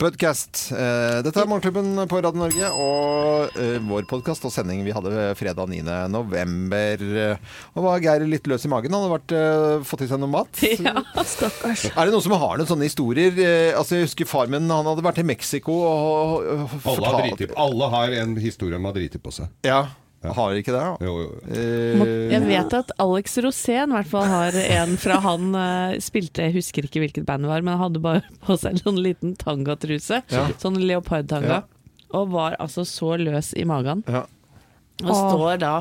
Podcast. Eh, dette er Morgenklubben på Radio Norge og eh, vår podkast og sending vi hadde fredag 9. november. Og var Geir litt løs i magen? Han hadde vært, eh, fått i seg noe mat? Ja, stakkars. Er det noen som har noen sånne historier? Eh, altså, jeg husker far min han hadde vært i Mexico og, og Alle har, driti, alle har en historie om å ha driti på seg. Ja. Har ikke det? Jo, jo. jo. Jeg vet at Alex Rosén i hvert fall har en fra han eh, spilte, jeg husker ikke hvilket band det var, men han hadde bare på seg en sånn liten tangatruse. Ja. Sånn leopardtanga. Og var altså så løs i magen. Ja. Og står da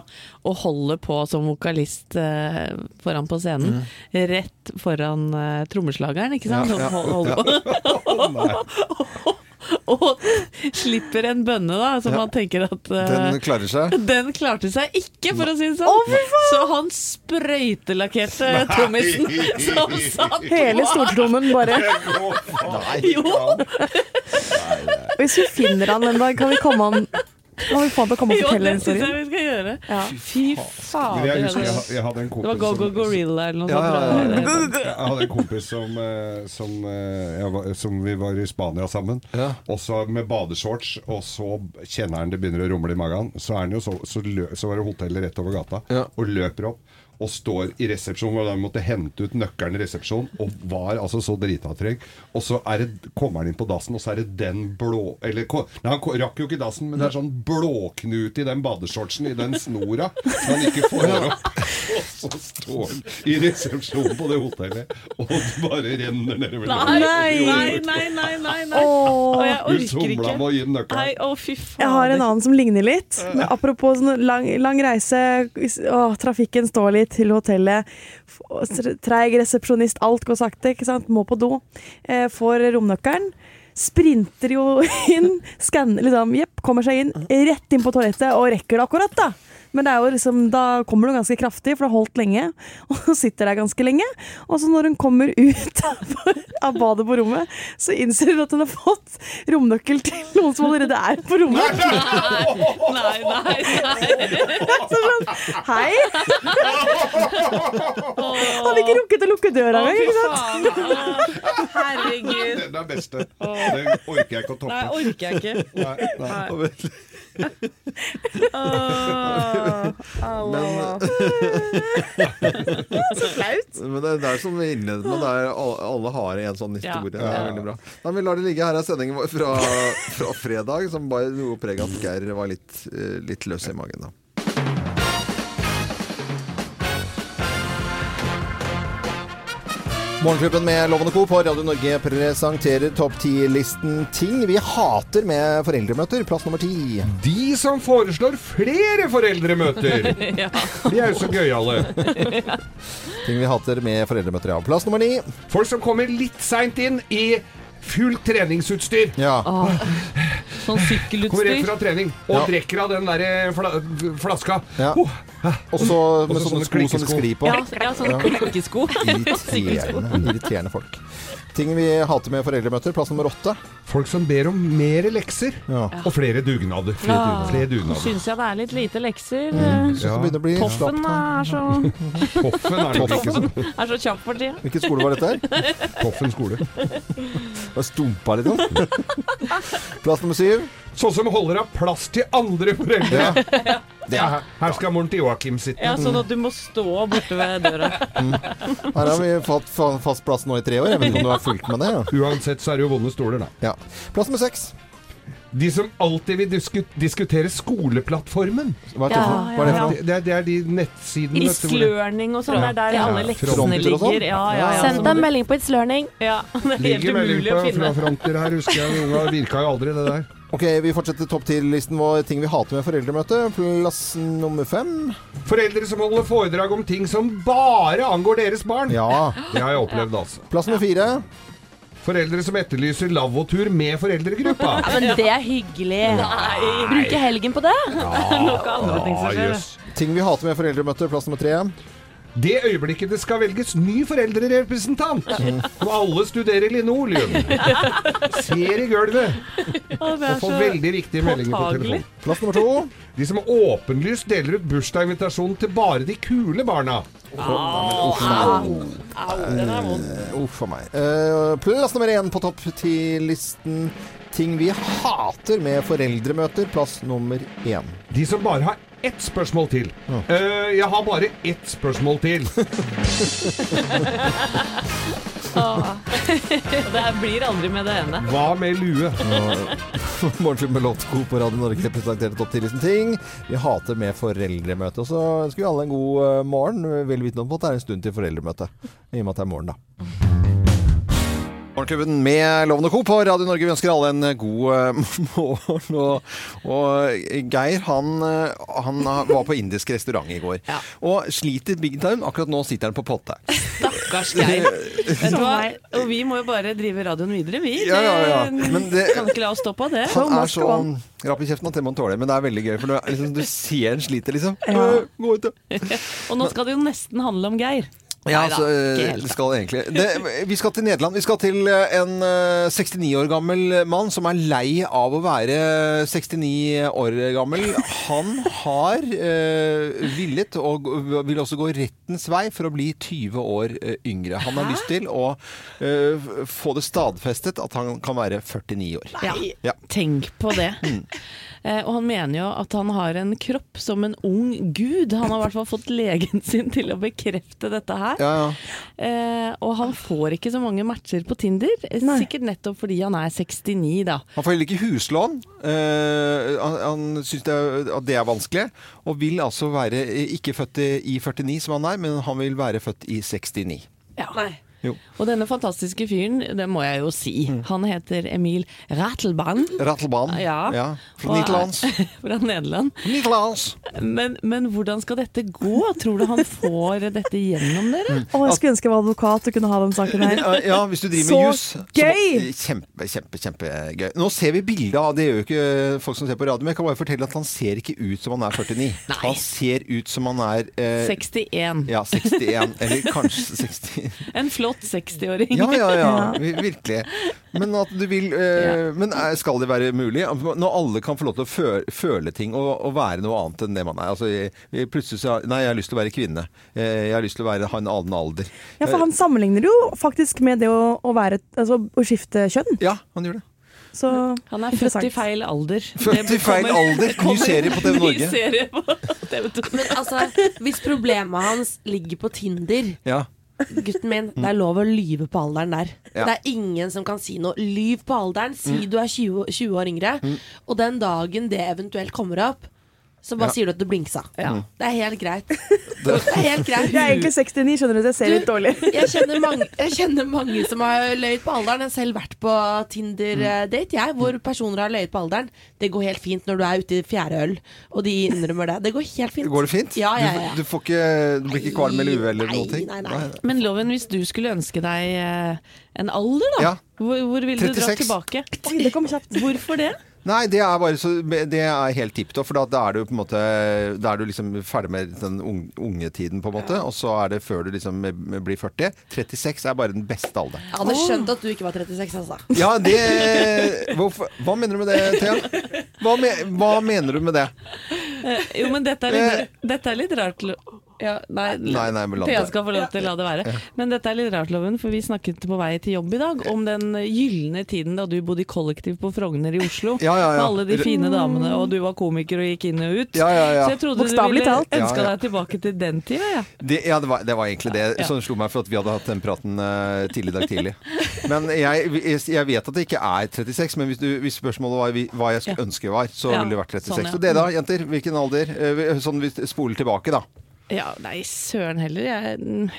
og holder på som vokalist eh, foran på scenen. Rett foran eh, trommeslageren, ikke sant? Mm. Ja, ja, Hold- holder på. og slipper en bønne, da, som Ja. han tenker at uh, Den klarer seg. den klarte seg ikke, for å si det sånn. så han sprøytelakkerte trommisen som satt Hele stortrommen bare. Jo! Hvis vi finner han en dag, kan vi komme han Kan vi få ham til å komme og Jo, fortelle det en syns jeg historie? vi skal gjøre. Ja. Fy fader. Jeg jeg, jeg hadde en Det var Go Go Gorilla eller noe Ja, sånt. ja, ja. Jeg hadde en kompis som, eh, som, eh, jeg var, som vi var i Spania sammen. Ja. Og med badeshorts, og så kjenner han det begynner å rumle i magen. Så, er han jo så, så, lø, så var det hotellet rett over gata, Ja. og løper opp. Og står i resepsjonen, hvor han måtte hente ut nøkkelen i resepsjonen. Og var altså så drita trygg. Og så det, kommer han inn på dassen, og så er det den blå Eller nei, han rakk jo ikke dassen, men det er sånn blåknut i den badeshortsen, i den snora, så han ikke får opp. Og så står han i resepsjonen på det hotellet, og det bare renner nedover. Nei, Nei. nei, nei, nei, nei. Åh. Jeg orker ikke. med å gi den Nei, å fy faen. Jeg har en annen som ligner litt. Men apropos sånn lang, lang reise, å, trafikken står litt til hotellet. Treig resepsjonist, alt går sakte, ikke sant? Må på do. Eh, får romnøkkelen. Sprinter jo inn, skanner liksom, jepp, kommer seg inn, rett inn på toalettet og rekker det akkurat, da. Men det er jo liksom, da kommer du ganske kraftig, for det har holdt lenge. Og sitter der ganske lenge. Og så når hun kommer ut av badet på rommet, så innser hun at hun har fått romnøkkel til noen som allerede er på rommet. Nei, nei, nei. Så sånn, Hei! Hadde ikke rukket å lukke døra engang. ikke sant? Herregud. Det er det beste. Det orker jeg ikke å toppe. Nei, orker jeg ikke. Nei, nei. Au. Så flaut. Men det, det er som vi innledet med, er, alle, alle har en sånn historie. Ja. Det er veldig bra. Nei, vi lar det ligge. Her er sendingen vår fra, fra fredag, som bare noe preg av at Geir var litt, eh, litt løs i magen. da. Morgenklubben med Loven og Co. på Radio Norge presenterer topp 10-listen ting vi hater med foreldremøter. Plass nummer ti. De som foreslår flere foreldremøter, Ja. de er jo så gøyale. Ting vi hater med foreldremøter, ja. Plass nummer ni. Folk som kommer litt seint inn i fullt treningsutstyr. Ja. Sånn sykkelutstyr. Kommer rett fra trening og Ja. drikker av den der fla flaska. Ja. Oh, Og så med sånne sånne sko som det klikkesko. sklir på. Ja, ja sånne klikkesko. Irriterende, irriterende folk. Ting vi hater med foreldremøter. Plass nummer åtte. folk som ber om mer lekser Ja. og flere dugnader. Flere, Ja. dugnader. flere Nå dugnader. syns jeg det er litt lite lekser. Mm. Ja. Toffen er så, Toffen er sånn. er så kjapp for tida. Hvilken skole var dette her? Toffen skole. Bare stumpa litt sånn. Plass nummer syv. Sånn som holder av plass til andre foreldre. Ja. Ja. Her, skal moren til Joakim sitte. Ja, Sånn at du må stå borte ved døra. her har vi fått fast plass nå i tre år. Jeg vet ikke om du har fulgt med det? Ja. Uansett så er det jo vonde stoler, da. Ja. Plass med seks. De som alltid vil disku diskutere skoleplattformen. Hva er det, Ja? Hva er det er, det er de nettsidene vet du, hvor Islearning og sånn. Det er der Ja. alle leksene sånn. ligger. Ja, ja, ja, Send deg en melding på It's Learning. Ja, det er helt ligger melding finne. på melding fra fronter her, husker jeg. De unga virka jo aldri, det der. Ok, Vi fortsetter topp ti-listen vår ting vi hater med foreldremøte. Plass nummer fem. Foreldre som holder foredrag om ting som bare angår deres barn. Ja. Det har jeg opplevd, altså. Plass nummer fire. Foreldre som etterlyser lavvotur med foreldregruppa. Ja, men det er hyggelig. Bruke helgen på det. Noe andre ting som skjer. Yes. Ting vi hater med foreldremøte. Plass nummer tre. Det øyeblikket det skal velges ny foreldrerepresentant, og alle studerer linoleum. Ser i gulvet og får veldig riktige meldinger på telefonen. Plass nummer to. De som åpenlyst deler ut bursdagsinvitasjon til bare de kule barna. Au, den er vond. Uff a meg. Eh, plass nummer én på topp ti-listen. Ting vi hater med foreldremøter. Plass nummer én. De som bare har ett spørsmål til. Eh, jeg har bare ett spørsmål til. Det her blir aldri med det ene. Hva med lue? Morgenklubben med Lotko på Radio Norge representerte topp 10-listen ting vi hater med foreldremøte. Og så ønsker vi alle en god eh, morgen, vel vitende om at det er en stund til foreldremøte. I og med at det er morgen, da. Morgenklubben med Loven og Co. på Radio Norge. Vi ønsker alle en god eh, morgen. Og, og Geir han, eh, han var på indisk restaurant i går. Ja. Og sliter big time. Akkurat nå sitter han på potte. Stakkars Geir. Vet du hva? Og vi må jo bare drive radioen videre, vi. Ja, ja, ja. Det- Men det- Kan ikke la oss stå på det. Han er så go rapp i kjeften at det må han tåle. Men det er veldig gøy, for du, liksom, du ser han sliter, liksom. Ja. Gå ut, da. Og nå skal det jo nesten handle om Geir. Ja, Neida, altså, ikke det skal egentlig det, Vi skal til Nederland. Vi skal til eh, en eh, 69 år gammel mann som er lei av å være 69 år gammel. Han har eh, villet, og vil også gå rettens vei, for å bli 20 år eh, yngre. Han har lyst til å eh, få det stadfestet at han kan være 49 år. Ja. Ja. Tenk på det. Eh, og han mener jo at han har en kropp som en ung gud. Han har i hvert fall fått legen sin til å bekrefte dette her. Ja, ja. Eh, og han får ikke så mange matcher på Tinder. eh, Nei. Sikkert nettopp fordi han er 69, da. Han får heller ikke huslån. Eh, han han syns det, at det er vanskelig. Og vil altså være ikke født i, i 49 som han er, men han vil være født i 69. Nei. Jo. Og denne fantastiske fyren, det må jeg jo si, han heter Emil Ratelband. Rattelbahn. Ja. Fra Og- Nederlands. Fra Nederland. Nederlands. Men, men hvordan skal dette gå? Tror du han får dette gjennom dere? Å, jeg skulle ønske jeg var advokat og kunne ha den saken her. Ja, ja, hvis du driver Så med juss. så- gøy! Kjempe, kjempe, kjempegøy. Nå ser vi bilde av Det gjør jo ikke folk som ser på radio, men jeg kan bare fortelle at han ser ikke ut som han er 49. Nei. Han ser ut som han er eh, 61. ja, 61, eller kanskje 60. En flott 60-åring. Ja, ja, ja. Ja. Virkelig. Men at du vil eh, Men er- skal det være mulig? Når alle kan få lov til å føle, føle ting og, og være noe annet enn det man er. Altså, jeg, plutselig så Nei, jeg har lyst til å være kvinne. Eh, Jeg har lyst til å være, ha en annen alder. Ja, for han sammenligner jo faktisk med det å, å være Altså å skifte kjønn. Ja, han gjør det. Så Han er født i feil alder. Født i feil alder. Ny serie på TV Ny Norge. serie på TV 2. Men altså, hvis problemet hans ligger på Tinder Ja. Gutten min, det er lov å lyve på alderen der. Ja. Det er ingen som kan si noe. Lyv på alderen, si du er 20, 20 år yngre. Og den dagen det eventuelt kommer opp, så bare Ja. sier du at du blinksa. Ja. Det er helt greit. Det er helt greit. Jeg er egentlig 69, skjønner du, så jeg ser litt dårlig. Jeg kjenner, mange, jeg kjenner mange som har løyet på alderen. Jeg har selv vært på Tinder-date, jeg, hvor personer har løyet på alderen. Det går helt fint når du er ute i fjerde øl, og de innrømmer det. Det går helt fint. Går det fint? Ja, ja, ja. Du, du, får ikke, du blir ikke kvalm eller uvel eller noe? ting? nei, nei. Men Loven, hvis du skulle ønske deg eh, en alder, da. Ja. Hvor, hvor ville du dratt tilbake? Oi, det kom kjapt. Hvorfor det? Nei, det er bare så Det er helt tipp topp, for da, da er du på en måte Da er du liksom ferdig med den unge ungetiden, på en måte. Og så er det før du liksom blir 40. 36 er bare den beste alderen. Jeg hadde skjønt at du ikke var 36, altså. Ja, det hvorfor, Hva mener du med det, Thea? Hva, me, hva mener du med det? Eh, Jo, men dette er litt, dette er litt rart. Ja, nei, Nei, nei, men la skal få lov til å la det være. Men dette er litt rart, Loven, for vi snakket på vei til jobb i dag om den gylne tiden da du bodde i kollektiv på Frogner i Oslo. Ja, ja, ja. Med alle de fine damene, og du var komiker og gikk inn og ut. Ja, ja, ja. Så jeg trodde du ville ønska deg tilbake til den tida, jeg. Det, ja, det var, det var egentlig det Ja. som slo meg, for at vi hadde hatt den praten uh, tidlig i dag tidlig. Men jeg, jeg vet at det ikke er 36, men hvis, du, hvis spørsmålet var hva jeg skulle Ja. ønske var, så ville det vært 36. sånn, ja. Og det da, jenter? Hvilken alder? Eh, Sånn vi spoler tilbake, da. Ja, nei, søren heller. Jeg, mm,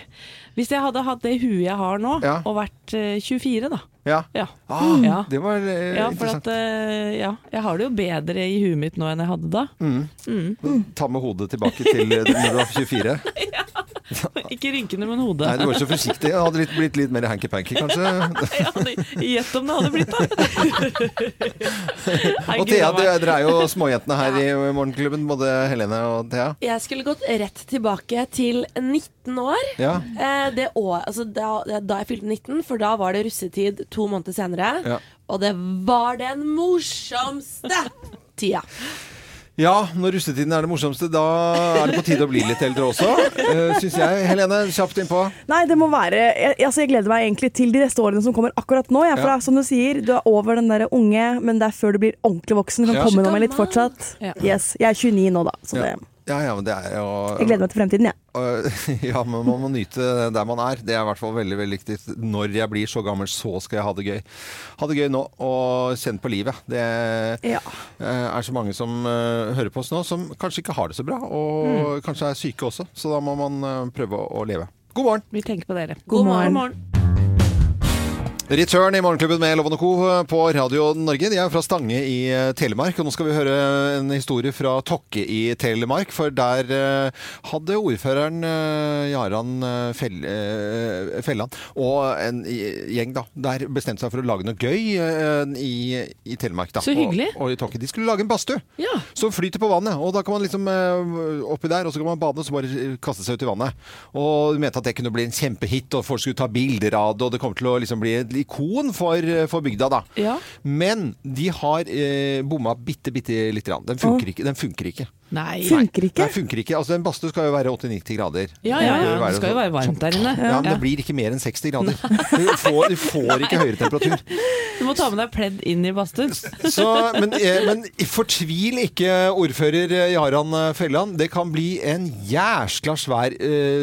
hvis jeg hadde hatt det huet jeg har nå, Ja. og vært eh, 24, da. Ja. Ja. Ah, Ja. Det var eh, Ja, for interessant. at eh, Ja, jeg har det jo bedre i huet mitt nå enn jeg hadde da. Ta med hodet tilbake til eh, når du var 24. Ikke rynkene, men hodet. Nei, du var så forsiktig. Det hadde litt, blitt litt mer hanky-panky, kanskje. Ja, Gjett om det hadde blitt da. Og Thea, dere er jo småjentene her i Morgenklubben, både Helene og Thea. Jeg skulle gått rett tilbake til 19 år. Ja. Eh, det år, altså da, da jeg fylte 19, for da var det russetid to måneder senere. Ja. Og det var den morsomste tida. Ja, når russetiden er det morsomste, da er det på tide å bli litt eldre også, uh, syns jeg. Helene, kjapt innpå. Nei, det må være jeg, altså jeg gleder meg egentlig til de neste årene som kommer akkurat nå. Jeg, for Ja. som du sier, du er over den der unge, men det er før du blir ordentlig voksen. Du kan Ja. komme innom meg litt fortsatt. Ja. Yes, Jeg er 29 nå, da. Så Ja. det, Ja, ja, men det er jo jeg gleder meg til fremtiden, jeg. Ja. Ja, men man må nyte der man er. Det er i hvert fall veldig veldig viktig. Når jeg blir så gammel, så skal jeg ha det gøy. Ha det gøy nå, og kjenne på livet. Det Ja. eh, er så mange som eh, hører på oss nå, som kanskje ikke har det så bra, og kanskje er syke også. Så da må man eh, prøve å, leve. God morgen! Vi tenker på dere. God morgen. Return i Morgenklubben med Loven Co. på Radio Norge. De er fra Stange i eh, Telemark. Og nå skal vi høre en historie fra Tokke i Telemark. For der eh, hadde ordføreren eh, Jaran Fell, Felland og en gjeng da, der bestemte seg for å lage noe gøy i, i Telemark. Da. Så hyggelig. Og, og i Tokke. De skulle lage en badstue Ja. som flyter på vannet. Og da kan man liksom oppi der, og så kan man bade og så bare kaste seg ut i vannet. Og de mente at det kunne bli en kjempehit, og folk skulle ta bilder av det, og det kommer til å liksom bli et ikon for, for bygda, da. Ja. Men de har eh, bomma bitte, bitte lite grann. Den funker ikke. Den funker ikke. Nei. Funker ikke. Nei, funker ikke. Altså, en badstue skal jo være 80-90 grader. Ja, ja, ja. Det Det skal jo være varmt der inne. Ja, men det blir ikke mer enn 60 grader. Du får, du får ikke høyere temperatur. Du må ta med deg pledd inn i badstuen. Men, eh, men fortvil ikke, ordfører eh, Jaran eh, Felland. Det kan bli en jæskla svær,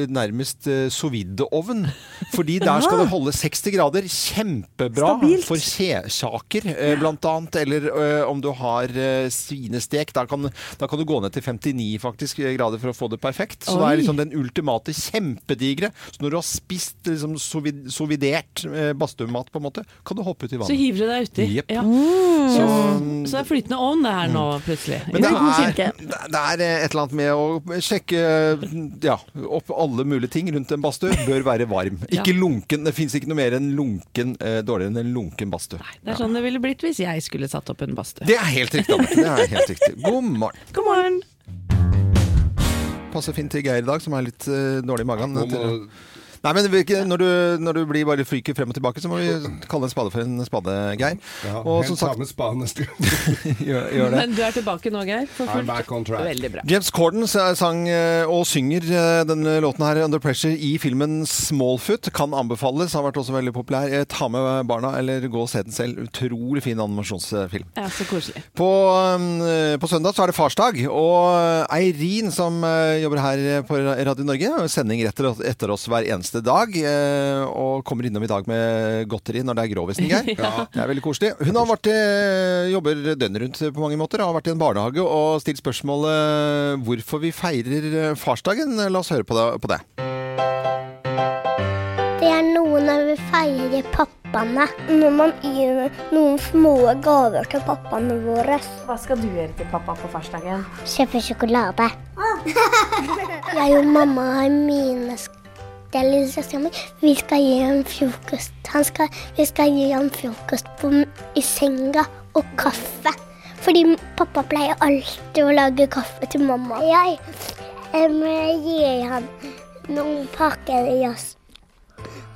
nærmest sovideovn. Fordi der skal det holde 60 grader. Kjempebra Stabilt. for skjesaker, eh, blant annet. Eller om du har svinestek. Da kan, da kan du gå ned til 59 faktisk, grader for å få det perfekt. Så det er liksom den ultimate kjempedigre. Så når du har spist liksom, sovid, sovidert eh, badstuemat, på en måte, kan du hoppe ut i Så hiver du deg uti. Yep. Ja. Så, Så det er flytende ovn det her nå, plutselig. men det er det er et eller annet med å sjekke ja, opp alle mulige ting rundt en badstue. Bør være varm. Ja. Ikke lunken. Det fins ikke noe mer enn lunken, eh, dårligere enn en lunken badstue. Det er sånn det ville blitt hvis jeg skulle satt opp en badstue. Det er helt riktig. Annette. Det er helt riktig. God morgen. God morgen. Passer fint til Geir i dag, som er litt uh, dårlig i magen. Nå må, Nei, men det når, du, når du blir bare fryker frem og tilbake, så må vi kalle en spade for en spade, Geir. ja, Og som sagt, samme spaden neste gang. gjør, gjør det. Men du er tilbake nå, Geir. For I'm back on track. Veldig bra. James Corden sang eh, og synger eh, denne låten her, 'Under Pressure', i filmen 'Smallfoot'. Kan anbefales, har vært også veldig populær. Eh, Ta med barna, eller gå og se den selv. Utrolig fin animasjonsfilm. Ja, så koselig. På, eh, på søndag så er det farsdag, og Eirin som eh, jobber her på Radio Norge, har sending rett etter oss hver eneste dag, eh, og kommer innom i dag med godteri når det er grovisen, Geir. Det er veldig koselig. Hun har vært, eh, jobber døgnet rundt på mange måter, har vært i en barnehage og stilt spørsmålet hvorfor vi feirer eh, farsdagen. La oss høre på det. På det. Det er noe når vi feirer pappaene. Når man gir noen små gaver til pappaene våre. Hva skal du gjøre til pappa på farsdagen? Kjøpe sjokolade. Jeg og mamma har mine det er lillesøsteren min. Vi skal gi ham frokost. Skal, vi skal gi ham frokost på, i senga og kaffe. Fordi pappa pleier alltid å lage kaffe til mamma. Jeg må gir ham noen pakker i oss.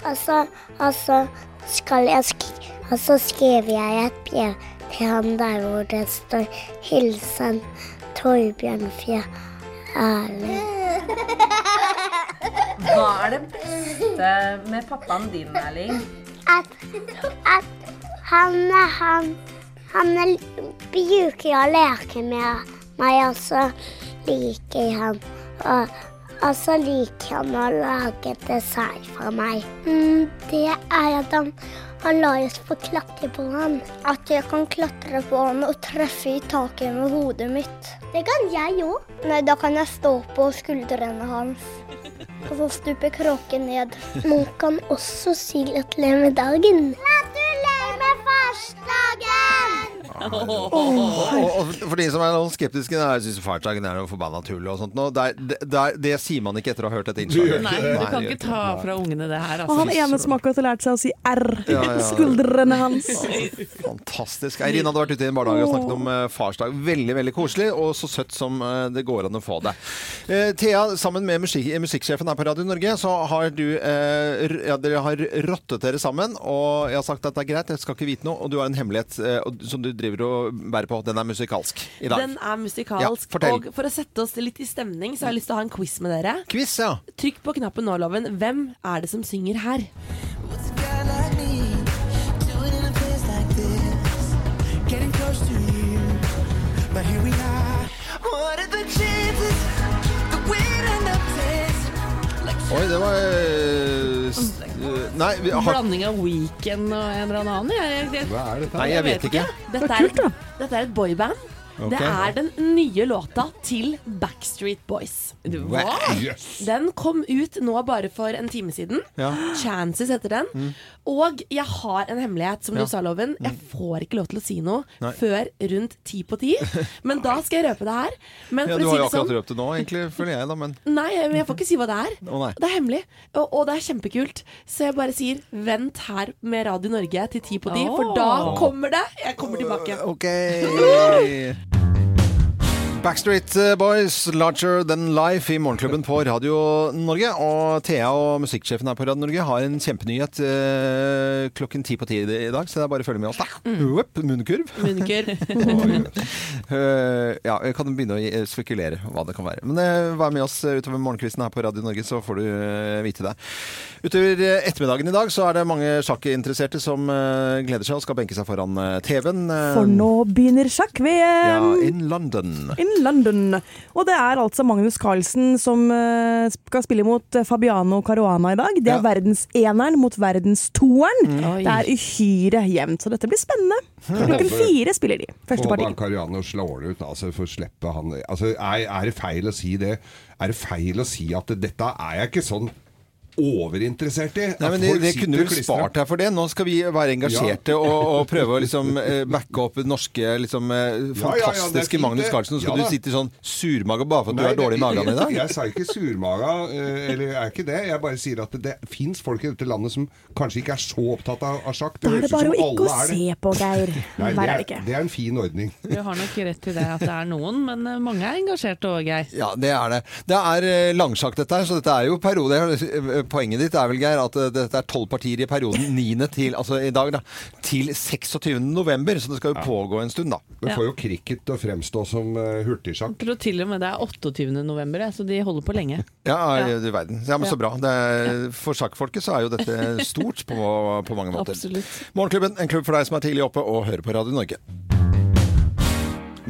Og så, og så skal jeg sk og så skriver jeg et brev til ham der hvor det står 'Hilsen Torbjørn Fjell Erling'. Hva er det beste med pappaen din, Erling? At, at han, han, han er, bruker å leke med meg, og så liker han og, og så liker han å lage dessert for meg. Mm, det er at han, han lar oss få klatre på han. At jeg kan klatre på han og treffe i taket med hodet mitt. Det kan jeg òg. Nei, da kan jeg stå på skuldrene hans. Og så stuper kråken ned. Man kan også si gratulerer med dagen. Og, og for de som er noen skeptiske, jeg syns fartsagen er noe forbanna tull og sånt. nå. Det, er- det, det, er- det sier man ikke etter å ha hørt dette innslaget. Nei, du kan ikke ta fra ungene det her, Og han altså. ene som akkurat har lært seg å si R. Ja, ja. Skuldrene hans. Fantastisk. Eirin hadde vært ute i en barnehage og snakket om eh, farsdag. Veldig veldig koselig, og så søtt som eh, det går an å få det. Eh, Thea, sammen med musikk, musikksjefen her på Radio Norge, så har du eh, ja, Dere har rottet dere sammen, og jeg har sagt at det er greit, jeg skal ikke vite noe, og du har en hemmelighet som du driver og bærer på. Den er musikalsk i dag. Den er musikalsk. Ja, og for å sette oss litt i stemning, så har jeg lyst til å ha en quiz med dere. Quiz, ja. Trykk på knappen nå, Loven. Hvem er det som synger her? Oi, det var eh, Nei, vi har, Blanding av Weekend og en eller annen. Jeg, jeg, Hva er dette? nei, jeg vet ikke. Dette er, dette er et boyband. Ok. Det er den nye låta til Backstreet Boys. hva? Yes. Den kom ut nå bare for en time siden. Ja. Chances heter den. Og jeg har en hemmelighet, som Ja. du sa, Loven. Jeg får ikke lov til å si noe Nei. før rundt ti på ti. Men da skal jeg røpe det her. Men Ja, du har jo det sånn akkurat røpt det nå, egentlig, føler jeg, da, men Nei, men jeg får ikke si hva det er. Det er hemmelig, og, og det er kjempekult. Så jeg bare sier vent her med Radio Norge til ti på ti, for da kommer det. Jeg kommer tilbake. Ok. Backstreet Boys, Larger Than Life i Morgenklubben på Radio Norge. Og Thea og musikksjefen her på Radio Norge har en kjempenyhet eh, klokken ti på ti i dag, så det er bare å følge med oss, da. Uep, munnkurv. Munnkurv. uh, ja, jeg kan begynne å spekulere hva det kan være. Men uh, vær med oss utover morgenkvisten her på Radio Norge, så får du uh, vite det. Utover eh, ettermiddagen i dag så er det mange sjakkinteresserte som eh, gleder seg og skal benke seg foran eh, TV-en. eh, For nå begynner ja, sjakk-VM in London. in London. Og det er altså Magnus Carlsen som eh, skal spille mot eh, Fabiano Caruana i dag. Det er Ja. verdenseneren mot verdenstoeren. Mm. Det er uhyre jevnt, så dette blir spennende. Klokken fire spiller de. Første parti. Håper Cariano slår det ut, altså, for å slippe han altså, er, er det feil å si det? Er det feil å si at dette er jeg ikke sånn overinteressert i? Nei, men det, det kunne du klistret- spart deg for det. Nå skal vi være engasjerte og, og prøve å liksom eh, backe opp norske liksom, fantastiske Ja, ja, ja, Magnus. Carlsen. Så skal Ja, du sitte sånn surmaga bare for at du har er dårlig i magen i dag? Jeg sa ikke surmaga, eh, eller jeg er ikke det. Jeg bare sier at det, det fins folk i dette landet som kanskje ikke er så opptatt av, av sjakk. Da er det bare å ikke å se på, Geir. Nei, det er, det er en fin ordning. Du har nok rett i det at det er noen, men eh, mange er engasjerte òg, Geir. Ja, det er det. Det er eh, langsjakk dette her, så dette er jo periode. Eh, Poenget ditt er vel, Geir, at eh, dette er tolv partier i perioden 9. til, altså i dag, da, til 26. november. Så det skal jo pågå en stund, da. Det får jo cricket til å fremstå som uh, hurtigsjakk. Jeg tror til og med det er 28. november, så de holder på lenge. Ja, Ja. du verden. Ja, men så bra. Det er, for sjakkfolket så er jo dette stort på, på mange måter. Absolutt. Morgenklubben, en klubb for deg som er tidlig oppe og hører på Radio Norge.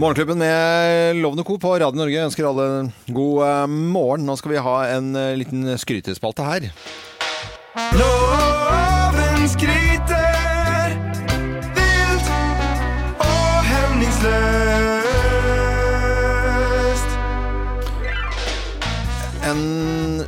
Morgenklubben med Lovende Co. på Radio Norge ønsker alle god eh, morgen. Nå skal vi ha en eh, liten skrytespalte her. Loven skryter vilt og hemningsløst. En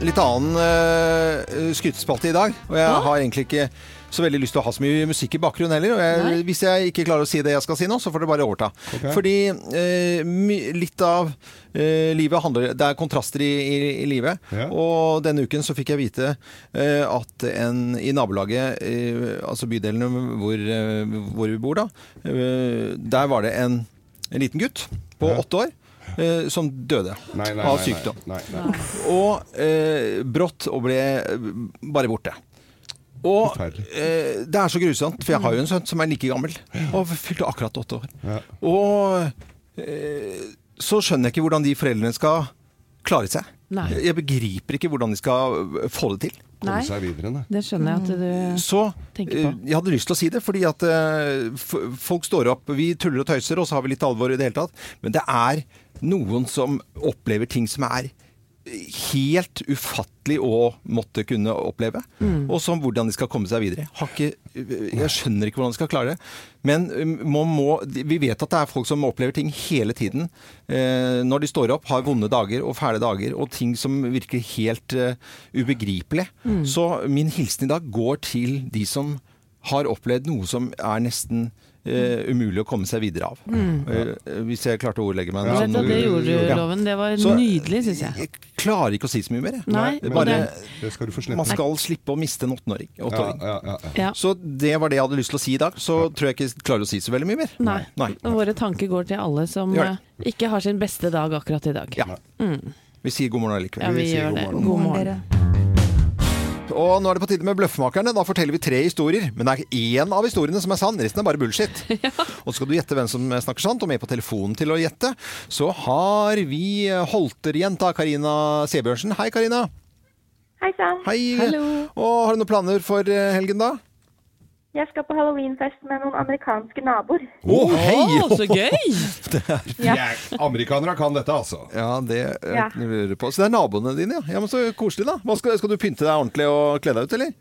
litt annen uh, skrytespalte i dag. Og jeg har egentlig ikke så veldig lyst til å ha så mye musikk i bakgrunnen heller. Og jeg, hvis jeg ikke klarer å si det jeg skal si nå, så får det bare overta. Okay. Fordi eh, my- litt av eh, livet handler Det er kontraster i, i, i livet. Ja. Og denne uken så fikk jeg vite eh, at en i nabolaget, eh, altså bydelen hvor, eh, hvor vi bor da, eh, der var det en, en liten gutt på Ja. åtte år. eh, Som døde Nei, nei, av sykdom. Nei, nei, nei. Og eh, brått og ble bare borte. Og eh, det er så grusomt, for jeg har jo en sønn som er like gammel, og fylte akkurat åtte år. Ja. Og eh, så skjønner jeg ikke hvordan de foreldrene skal klare seg. Nei. Jeg begriper ikke hvordan de skal eh, få det til. Nei, Komme seg videre, nei. det skjønner jeg at du Så Tenker på. eh, jeg hadde lyst til å si det, fordi at eh, folk står opp, vi tuller og tøyser, og så har vi litt alvor i det hele tatt. Men det er noen som opplever ting som er helt ufattelig å måtte kunne oppleve. Mm. Og som hvordan de skal komme seg videre. Har ikke, jeg skjønner ikke hvordan de skal klare det. Men um, må, vi vet at det er folk som opplever ting hele tiden. Eh, når de står opp, har vonde dager og fæle dager, og ting som virker helt uh, ubegripelig. Mm. Så min hilsen i dag går til de som har opplevd noe som er nesten eh, umulig å komme seg videre av. Eh, hvis jeg klarte å ordlegge meg. Ja, det gjorde du, Loven. Det var Så- nydelig, syns jeg. Jeg klarer ikke å si så mye mer. jeg. Nei, bare, det- Det skal du få man slippe. skal slippe å miste en åttenåring. Ja, ja, ja, ja. Ja. Så det var det jeg hadde lyst til å si i dag. Så tror jeg ikke jeg klarer å si så veldig mye mer. Nei. Nei. Våre tanker går til alle som eh, ikke har sin beste dag akkurat i dag. Ja. Vi sier god morgen allikevel. Ja, vi vi gjør god det. morgen. God morgen. Og nå er det på tide med Bløffmakerne. Da forteller vi tre historier. Men det er én av historiene som er sann, resten er bare bullshit. Og skal du gjette hvem som snakker sant, og med på telefonen til å gjette, så har vi Holter-jenta Karina Sebjørnsen. Hei, Karina. Hei sann. Hei. Hallo. Og har du noen planer for eh, helgen, da? Jeg skal på halloweenfest med noen amerikanske naboer. Å, hei! Oh, så gøy! Jeg, amerikanere kan dette, altså. Ja, det Ja. lurer på. Så det er naboene dine, ja. ja men så koselig, da. Hva skal, skal du pynte deg ordentlig og kle deg ut, eller?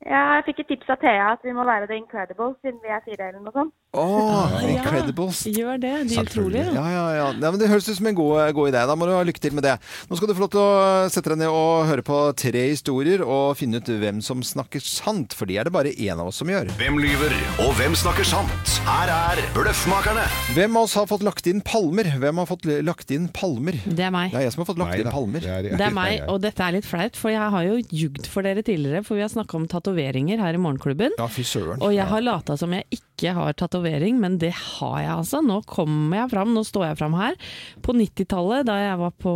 Ja, Jeg fikk et tips av Thea at vi må være The Incredible siden vi er fire eller noe sånt. Å, Ja, Incredibles. Gjør det. De utrolige. Ja, ja, ja. ja men det høres ut som en god, god idé. Da må du ha lykke til med det. Nå skal du få lov til å sette deg ned og høre på tre historier og finne ut hvem som snakker sant, for det er det bare én av oss som gjør. Hvem lyver, og hvem snakker sant? Her er Bløffmakerne. Hvem av oss har fått lagt inn palmer? Hvem har fått lagt inn palmer? Det er meg. Det er jeg som har fått lagt Nei inn palmer. Det er, Det er meg, og dette er litt flaut, for jeg har jo jugd for dere tidligere, for vi har snakka om tatoveringer her i Morgenklubben. Ja, fy søren. Og jeg har lata som jeg ikke har tatovering, men det har jeg altså. Nå kommer jeg fram, nå står jeg fram her. På 90-tallet, da jeg var på,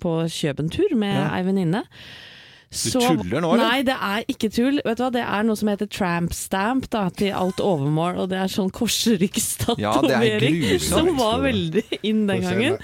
på Kjøbentur med Ja. ei venninne. Du tuller nå, eller? Nei, det er ikke tull. Vet du hva, Det er noe som heter tramp stamp da, til alt overmål, og det er sånn Ja, det er korsryggstatovering. grusomt. som var veldig inn den gangen.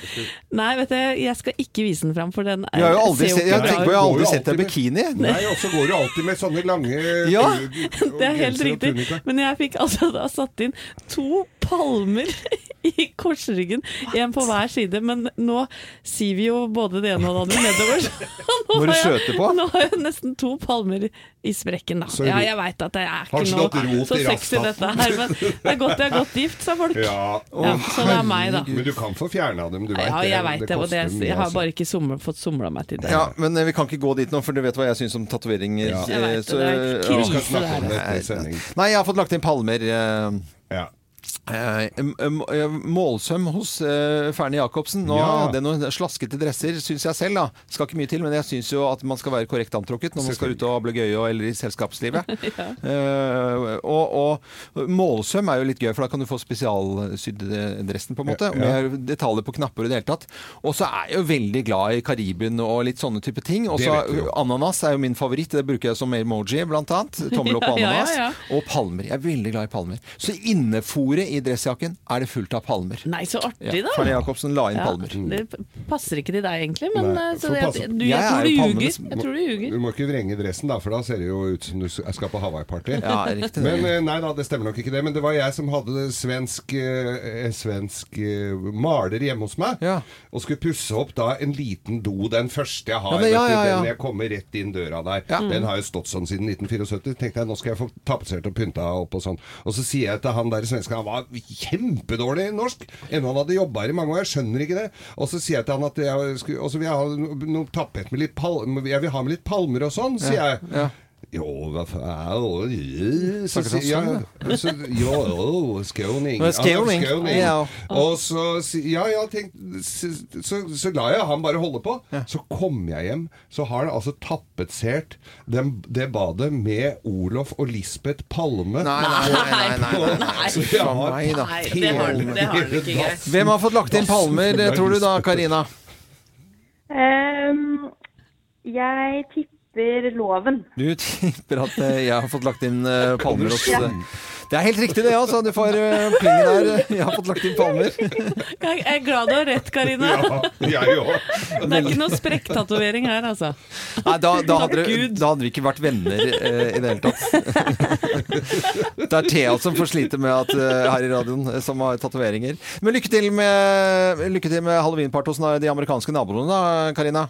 nei, vet du, jeg skal ikke vise den fram, for den Jeg har jo aldri sett, jeg tenker på, jeg har aldri sett deg i bikini. Nei, og så går du alltid med sånne lange Ja, Det er helt riktig. Men jeg fikk altså da satt inn to palmer i korsryggen. En på hver side. Men nå sier vi jo både det ene og det andre nedover. så Nå har jeg- på? Nå har jeg nesten to palmer i sprekken, da. Ja, jeg veit at det er ikke noe så i sexy dette her, men det er godt jeg er godt gift, sa folk. Ja. Ja, så det er meg, da. Men du kan få fjerna dem, du veit Ja, jeg vet det, og det, jeg, jeg har altså. bare ikke sommer, fått somla meg til det. Ja, men eh, vi kan ikke gå dit nå, for du vet hva jeg syns om tatoveringer. Ja. Jeg vet det, så- det er ja. Krise, det her. Nei, jeg har fått lagt inn palmer. eh, Ja. Eh, eh, målsøm hos Fernie Ferne Jacobsen. Nå, Ja. Det er noen slaskete dresser, syns jeg selv. da Skal ikke mye til, men jeg syns jo at man skal være korrekt antrukket når man skal ut og ablegøye gøy eller i selskapslivet. Eh, og, og målsøm er jo litt gøy, for da kan du få spesialsydd eh, dressen, på en måte. Ja, ja. Med detaljer på knapper i det hele tatt. Og så er jeg jo veldig glad i Karibien og litt sånne type ting. Og så ananas er jo min favoritt. Det bruker jeg som emoji, blant annet. Tommel opp Ja, ja, ananas. ja. Og palmer. Jeg er veldig glad i palmer. Så innefòret i dressjakken er det fullt av palmer. Nei, så artig, Ja, da! Ferne Jacobsen la inn Ja, palmer. det passer ikke til deg egentlig, men Nei, eh, så det, jeg, du, Jeg jeg, er tror du ljuger. Jeg tror du ljuger. Du må ikke vrenge dressen, da, for da ser det jo ut som du skal på Hawaii-party. Ja, riktig. Men eh, nei da, det stemmer nok ikke det. Men det var jeg som hadde svensk, eh, svensk eh, maler hjemme hos meg. Ja. Og skulle pusse opp da en liten do, den første jeg har. Ja, men, ja, ja, ja. Den jeg kommer rett inn døra der. Ja. Den har jo stått sånn siden 1974. Tenkte jeg nå skal jeg få tapetsert og pynta opp og sånn. Og så sier jeg til han der svensken han var kjempedårlig i norsk. Enda han hadde jobba her i mange år, jeg skjønner ikke det. Og så sier jeg til han at jeg skulle, vil jeg ha noe tapet med litt palmer, jeg vil ha med litt palmer og sånn, sier jeg. Ja. Jo, hva faen Så Snakker han ja, så, Jo, oh, skåning. Skåning. Ja, skåning. Ja. Og så Ja, ja, tenk Så, så, så lar jeg han bare holde på. Så kommer jeg hjem, så har han altså tapetsert den, det badet med Olof og Lisbeth Palme. Nei, nei, nei. nei, nei, nei. Så jeg har. Nei, det har han det har han ikke greit. Hvem har fått lagt inn palmer, tror du da, Karina? Um, jeg tipper loven. Du tipper at eh, jeg har fått lagt inn eh, palmer hos ja. Det er helt riktig det, altså. Du får uh, pling der. Jeg har fått lagt inn palmer. Jeg er glad du har rett, Karina. Ja, jeg òg. Det er ikke noe sprekktatovering her, altså. Nei, da, da, hadde, da hadde vi ikke vært venner eh, i det hele tatt. det er Thea som får slite med at, eh, her i radioen, eh, som har tatoveringer. Men lykke til med, lykke til med halloweenparty hos de amerikanske naboene, da, Karina.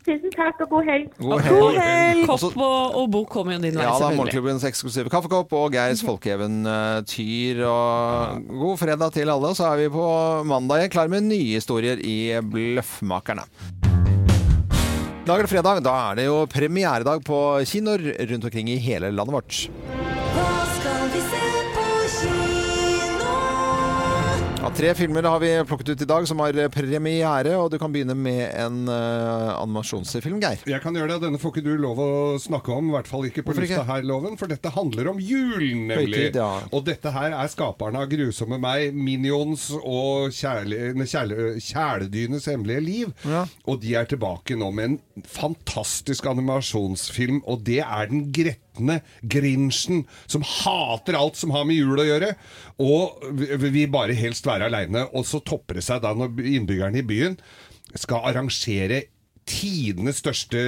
Tusen takk og god helg. God God helg! Kopp og, og bok kommer jo din vei, Ja da, selvfølgelig. Morgenklubbens eksklusive kaffekopp og Geirs folkeeventyr. Og god fredag til alle. Så er vi på mandag klar med nye historier i Bløffmakerne. I dag er det fredag. Da er det jo premieredag på kinoer rundt omkring i hele landet vårt. Tre filmer har vi plukket ut i dag som har premiere, og du kan begynne med en uh, animasjonsfilm, Geir. Jeg kan gjøre det. Denne får ikke du lov å snakke om, i hvert fall ikke på Hvorfor ikke? her, Loven, for dette handler om jul, nemlig. Høytid, ja. Og dette her er skaperne av Grusomme meg, Minions og kjæle, kjæle, Kjæledyrenes hemmelige liv. Ja. Og de er tilbake nå med en fantastisk animasjonsfilm, og det er den gretne Grinchen som hater alt som har med jul å gjøre, og vil vi bare helst være aleine. Og så topper det seg da når innbyggerne i byen skal arrangere tidenes største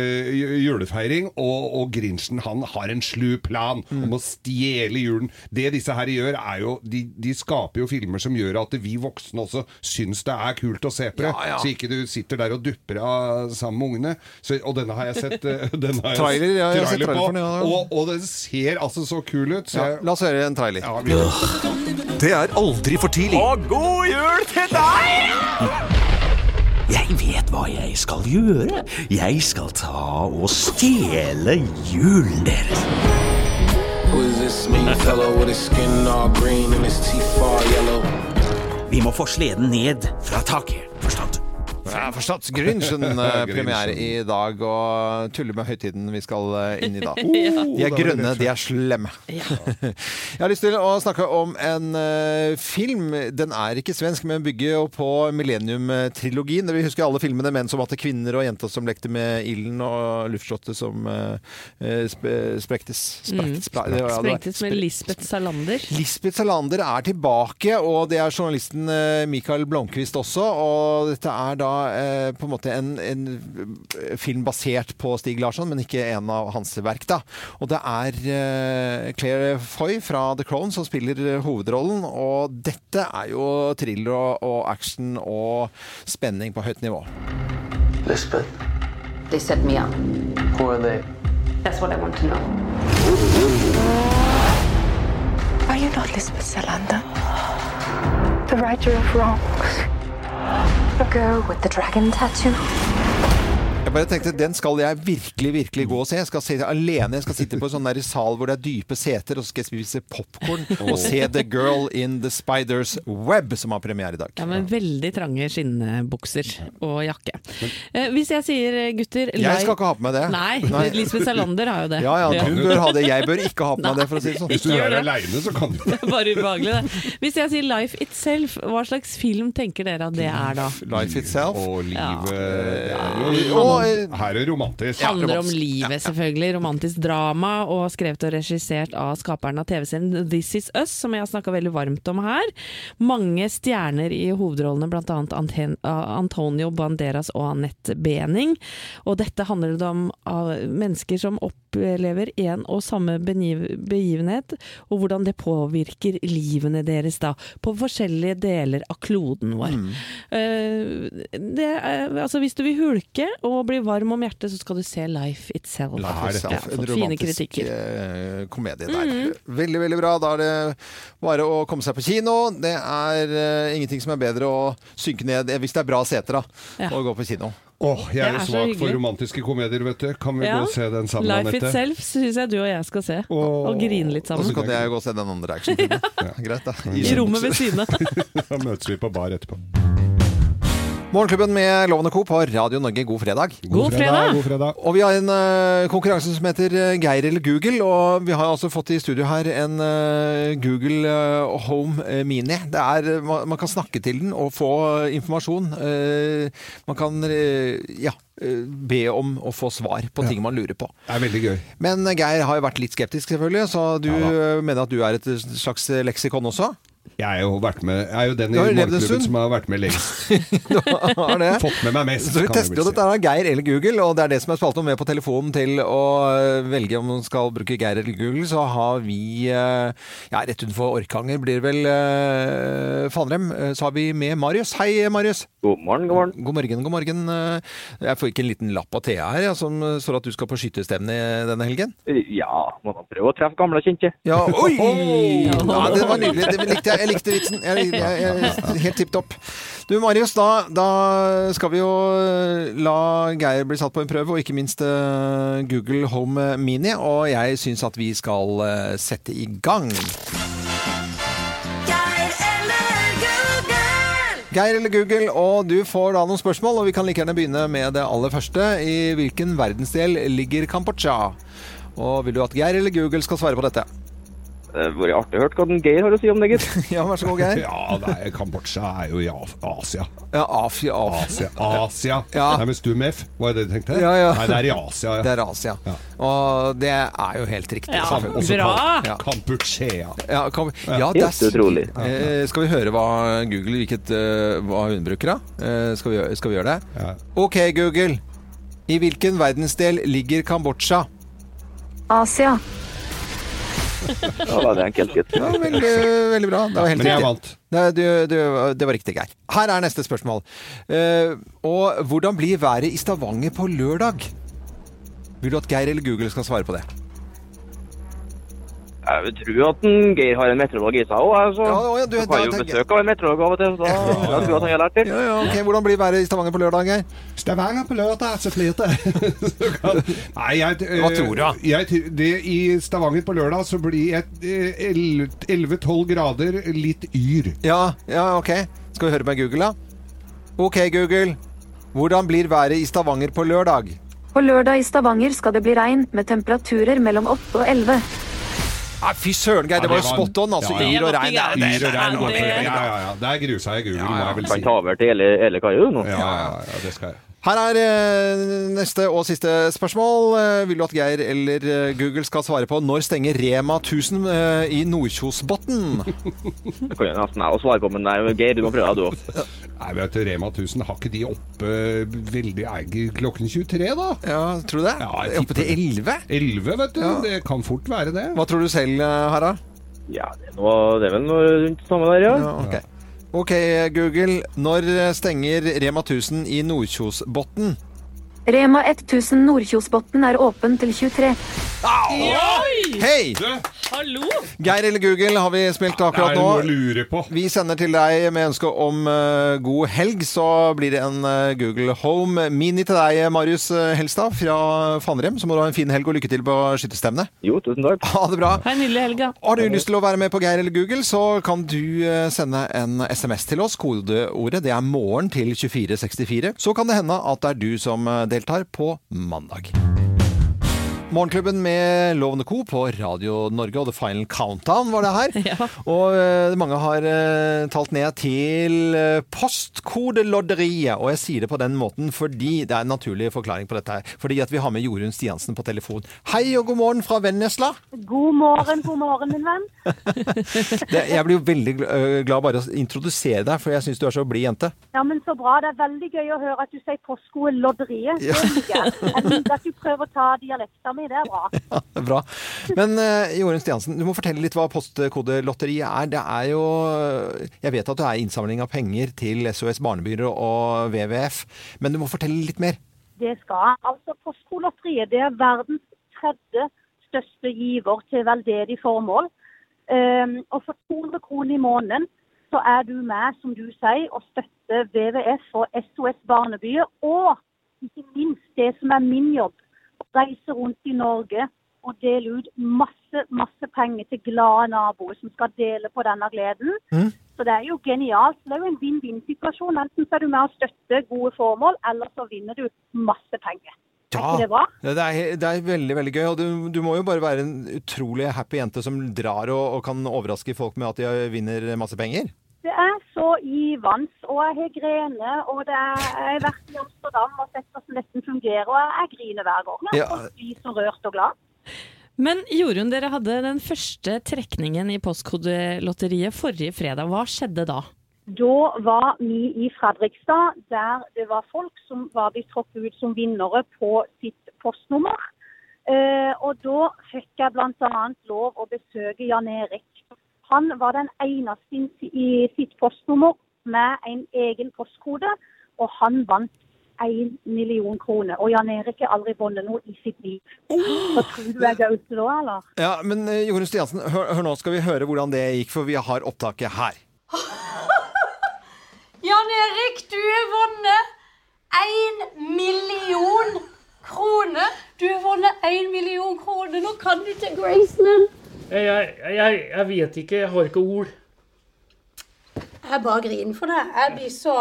julefeiring, og, og Grinchen han har en slu plan Mm. om å stjele julen. Det disse her gjør, er jo de, de skaper jo filmer som gjør at vi voksne også syns det er kult å se på det. Ja, ja. Så ikke du sitter der og dupper av sammen med ungene. Så, og denne har jeg sett eh, denne har jeg Trailer, ja, jeg har sett trailer trailer på. den, ja, ja. Og, og den ser altså så kul ut. Så Ja, jeg, la oss høre en trailer. ja, Det er aldri for tidlig. Og god jul til deg! Jeg vet hva jeg skal gjøre. Jeg skal ta og stjele julen deres. Vi må få sleden ned fra taket. Ja, forstått. Grinchen eh, i dag, og tuller med høytiden vi skal eh, inn i da. De er grønne, de er slemme. Jeg har lyst til å snakke om en eh, film. Den er ikke svensk, men bygger jo på Millennium-trilogien. Vi husker alle filmene menn som hadde kvinner og jenter som lekte med ilden og luftslottet som sp sprektes. Det Sprengtes med Lisbeth Salander. Lisbeth Salander er tilbake, og det er journalisten Mikael Blomkvist også. Og dette er da eh, på en måte en, en eh, film basert på Stig Larsson, men ikke en av hans verk. da. Og det er eh, Claire Foy fra The Crown som spiller hovedrollen. Og dette er jo thriller og, og action og spenning på høyt nivå. Lisbeth, They set me up. who are they? That's what I want to know. Are you not Lisbeth Salander? The writer of wrongs? The girl with the dragon tattoo? Jeg bare tenkte, Den skal jeg virkelig virkelig gå og se. Jeg skal se alene. Jeg skal sitte på en sånn der sal hvor det er dype seter, og så skal jeg spise popkorn og se The Girl in the Spider's Web, som har premiere i dag. Ja, men veldig trange skinnbukser og jakke. Eh, hvis jeg sier eh, gutter Jeg skal ikke ha på meg det. Nei, Lisbeth Salander har jo det. Ja, ja, hun bør ha det. Jeg bør ikke ha på meg det, for å si det sånn. hvis du gjør er det. aleine, så kan du Det er bare ubehagelig, det. Hvis jeg sier Life Itself, hva slags film tenker dere at det er da? Life Itself. Og livet Ja. ja. Og, eh, Her er romantisk. handler om livet, selvfølgelig. Romantisk drama, og skrevet og regissert av skaperen av TV-serien This Is Us, som jeg har snakka veldig varmt om her. Mange stjerner i hovedrollene, bl.a. Anten Antonio Banderas og Anette Bening. Og dette handler det om mennesker som opplever en og samme begivenhet, og hvordan det påvirker livene deres da, på forskjellige deler av kloden vår. Eh, det altså hvis du vil hulke og bli varm om hjertet, så skal du se Life Itself. Life Itself. Ja, En romantisk kritikker. eh, komedie der. Veldig, veldig bra. Da er det bare å komme seg på kino. Det er uh, ingenting som er bedre å synke ned hvis det er bra seter, da, Ja. og gå på kino. Åh, jeg er jo svak for romantiske komedier, vet du. Kan vi Ja. gå og se den sammen, Life Anette? Itself syns jeg du og jeg skal se, Åh. og grine litt sammen. Og så kan jeg gå og se den andre actionfilmen. Greit, da. I rommet ved siden av. Da møtes vi på bar etterpå. Morgenklubben med Lovende Co. på Radio Norge, god fredag. God fredag! God fredag. Og vi har en uh, konkurranse som heter eh, Geir eller Google, og vi har altså fått i studio her en uh, Google uh, Home Mini. Det er, man, man kan snakke til den og få informasjon. Man kan ja, be om å få svar på ting man lurer på. Det er veldig gøy. Men eh, Geir har jo vært litt skeptisk, selvfølgelig, så du Ja eh, mener at du er et slags leksikon også? Jeg er jo, vært med, jeg er jo den i morgenklubben som har vært med lengst. Har det? Fått med meg mest. Så vi tester jo si. dette av Geir eller Google, og det er det som er spalt om med på telefonen til å velge om man skal bruke Geir eller Google. Så har vi, ja rett utenfor Orkanger blir det vel uh, Fanrem, så har vi med Marius. Hei Marius. God morgen, god morgen. God morgen, god morgen. Jeg får ikke en liten lapp av Thea her, ja, som øh, står at du skal på skytterstevne denne helgen. Ja, må man prøve å treffe gamle kjente. Ja, oi! Ja, det var nydelig. Det likte jeg. Jeg likte vitsen. Jeg, jeg, jeg, helt tipp topp. Du Marius, da, da skal vi jo øh, la Geir bli satt på en prøve, og ikke minst Google Home Mini. Og jeg syns at vi skal sette i gang. Geir eller Google, og du får da noen spørsmål, og vi kan like gjerne begynne med det aller første. I hvilken verdensdel ligger Kambodsja? Og vil du at Geir eller Google skal svare på dette? Det har vært artig å høre hva den Geir har å si om det, gitt. ja, vær så god, Geir. Ja, nei, Kambodsja er jo i Af- Asia. Ja, af, Asia. Asia. Ja. Nei, men stum F, var det det du tenkte? Ja, ja. Nei, det er i Asia. Ja. Det er Asia. Og det er jo helt riktig. Ja. Også Bra. Ja. Kampuchea. Ja, kam ja, det er Helt utrolig. Eh, skal vi høre hva Google hvilket, uh, hva hun bruker, da? Eh, skal, vi, skal vi gjøre det? Ja. OK, Google. I hvilken verdensdel ligger Kambodsja? Asia. Ja, veldig enkelt, gitt. Ja, veldig, veldig bra. Det var helt Men jeg riktig. Nei, du, du, det var riktig, Geir. Her er neste spørsmål. Uh, og hvordan blir været i Stavanger på lørdag? Vil du at Geir eller Google skal svare på det? Jeg vil tro at en Geir har en meteorolog i seg òg. Altså. Ja, ja, du- Jeg har jo besøk av en meteorolog av og til, så da jeg tror at han har lært det. Ja, ja, ok. Hvordan blir været i Stavanger på lørdag, Geir? Stavanger på lørdag, så flyr det. Nei, jeg, Hva tror du, da? Jeg, det, I Stavanger på lørdag så blir det 11-12 grader, litt yr. Ja, ja, ok. Skal vi høre med Google, da? OK, Google. Hvordan blir været i Stavanger på lørdag? På lørdag i Stavanger skal det bli regn med temperaturer mellom 8 og 11. Nei, fy søren, Geir. Det var jo spot on. Altså Ja, ja. yr og regn. det er- grusa jeg Google, må jeg vel si. Kan ta over til hele, hele Kaio nå. Ja, ja, ja, det skal jeg. Her er eh, neste og siste spørsmål. Eh, vil du at Geir eller eh, Google skal svare på når stenger Rema 1000 eh, i Nordkjosbotn? Det kan jeg nesten jeg svare på, men nei, Geir, du må prøve deg, du òg. Nei, vet du, Rema 1000, har ikke de oppe veldig er klokken 23, da? Ja, tror du det? Ja, jeg Oppe til 11? 11, vet du. Ja. Det kan fort være det. Hva tror du selv, Harald? Ja, det er, noe, det er vel noe rundt samme der, ja. Ja, ok. OK, Google. Når stenger Rema 1000 i Nordkjosbotn? Rema 1000 Nordkjosbotn er åpen til 23. Au! Hei! Hallo! Geir eller Google har vi spilt det akkurat er noe å nå. lure på. Vi sender til deg med ønske om uh, god helg. Så blir det en uh, Google Home Mini til deg, Marius eh, Helstad fra Fannrem. Så må du ha en fin helg og lykke til på skytterstevnet. Jo, tusen takk. Ha det bra. Ha en nydelig helg, da. Har du lyst til å være med på Geir eller Google, så kan du uh, sende en SMS til oss. Kodeordet det er 'morgen' til 2464. Så kan det hende at det er du som deltar på mandag. Morgenklubben med Lovende Co. på Radio Norge og The Final Countdown var det her. Ja. Og eh, mange har eh, talt ned til postkodelodderiet. postkodelotteriet. Og jeg sier det på den måten fordi det er en naturlig forklaring på dette her. Fordi at vi har med Jorunn Stiansen på telefon. Hei og god morgen fra Vennesla. God morgen, god morgen, min venn. Det, jeg blir jo veldig glad bare å introdusere deg, for jeg syns du er så blid jente. Ja, men så bra. Det er veldig gøy å høre at du sier postkodelodderiet. Ja. Det liker jeg. Jeg liker at du prøver å ta dialekta mi. Det er bra. Ja, det er bra. Men uh, Jorunn Stiansen, du må fortelle litt hva postkodelotteriet er. Det er jo Jeg vet at det er innsamling av penger til SOS Barnebyer og WWF, men du må fortelle litt mer. Det skal. Altså, Postkodelotteriet det er verdens tredje største giver til veldedig formål. Um, og for 200 kroner i måneden så er du med, som du sier, og støtter WWF og SOS Barnebyer. Og ikke minst det som er min jobb, å reise rundt i Norge og deler ut masse, masse penger til glade naboer som skal dele på denne gleden. Så det er jo genialt. Det er jo en vinn-vinn-situasjon. Enten så er du med å støtte gode formål, eller så vinner du masse penger. Er ikke det? Det er, det er veldig veldig gøy. Og du, du må jo bare være en utrolig happy jente som drar og, og kan overraske folk med at de vinner masse penger. Det er så i vanns, og jeg har grener, og det er, jeg har vært i Amsterdam og sett hvordan dette fungerer, og jeg griner hver gang. Jeg Ja. får bli så rørt og glad. Men Jorunn, dere hadde den første trekningen i Postkodelotteriet forrige fredag. Hva skjedde da? Da var vi i Fredrikstad, der det var folk som var blitt trukket ut som vinnere på sitt postnummer. Eh, og da fikk jeg bl.a. lov å besøke Jan Erik. Han var den eneste i- sitt postnummer med en egen postkode, og han vant én million kroner. Og Jan Erik har aldri vunnet noe i sitt liv. Så tror du jeg er ute da, eller? Ja, Men eh, Jorunn Stiansen, hør, hør nå skal vi høre hvordan det gikk, for vi har opptaket her. Jan Erik, du har vunnet én million kroner. Du har vunnet én million kroner. Nå kan du til Graceland. Jeg, jeg, jeg, vet ikke, jeg har ikke ord. Jeg bare griner for det. Jeg blir så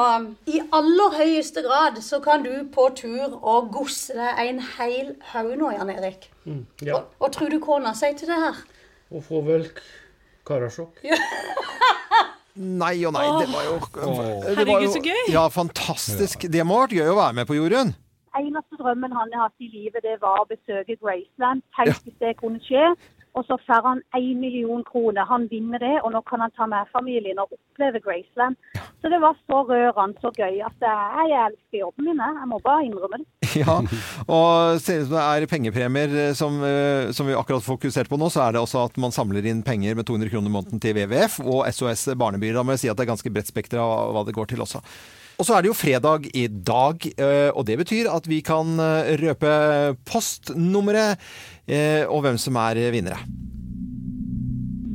I aller høyeste grad så kan du på tur og gosse deg en hel haug nå, Jan Erik. Mm, ja. Og, og tror du kona sier til det her? Og får vel karasjokk. Nei og nei, det var jo det var Herregud, jo- så gøy. Ja, fantastisk. Det må ha vært gøy å være med på, Jorunn. eneste drømmen han har hatt i livet, det var å besøke Graceland. Tenk hvis det kunne skje. Og så får han én million kroner. Han vinner det, og nå kan han ta med familien og oppleve Graceland. Så det var så rørende, så gøy at jeg, elsker jobben min. Jeg må bare innrømme det. Ja, og ser ut som det er pengepremier eh, som, eh, som vi akkurat fokuserte på nå, så er det også at man samler inn penger med 200 kroner i måneden til WWF og SOS Barnebyer. Da må jeg si at det er ganske bredt spekter av hva det går til også. Og så er det jo fredag i dag, eh, og det betyr at vi kan eh, røpe postnummeret eh, og hvem som er vinnere.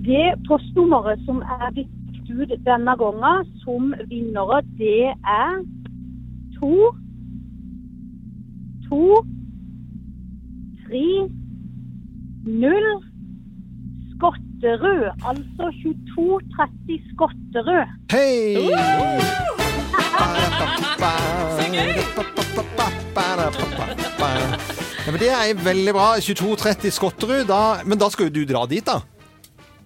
Det postnummeret som er blitt ut denne gangen som vinnere, det er to, to, tre, null, Skotterud. Altså 2230 Skotterud. Hei! Ja, men Det er veldig bra. 22.30 Skotterud. Da, men da skal jo du dra dit, da?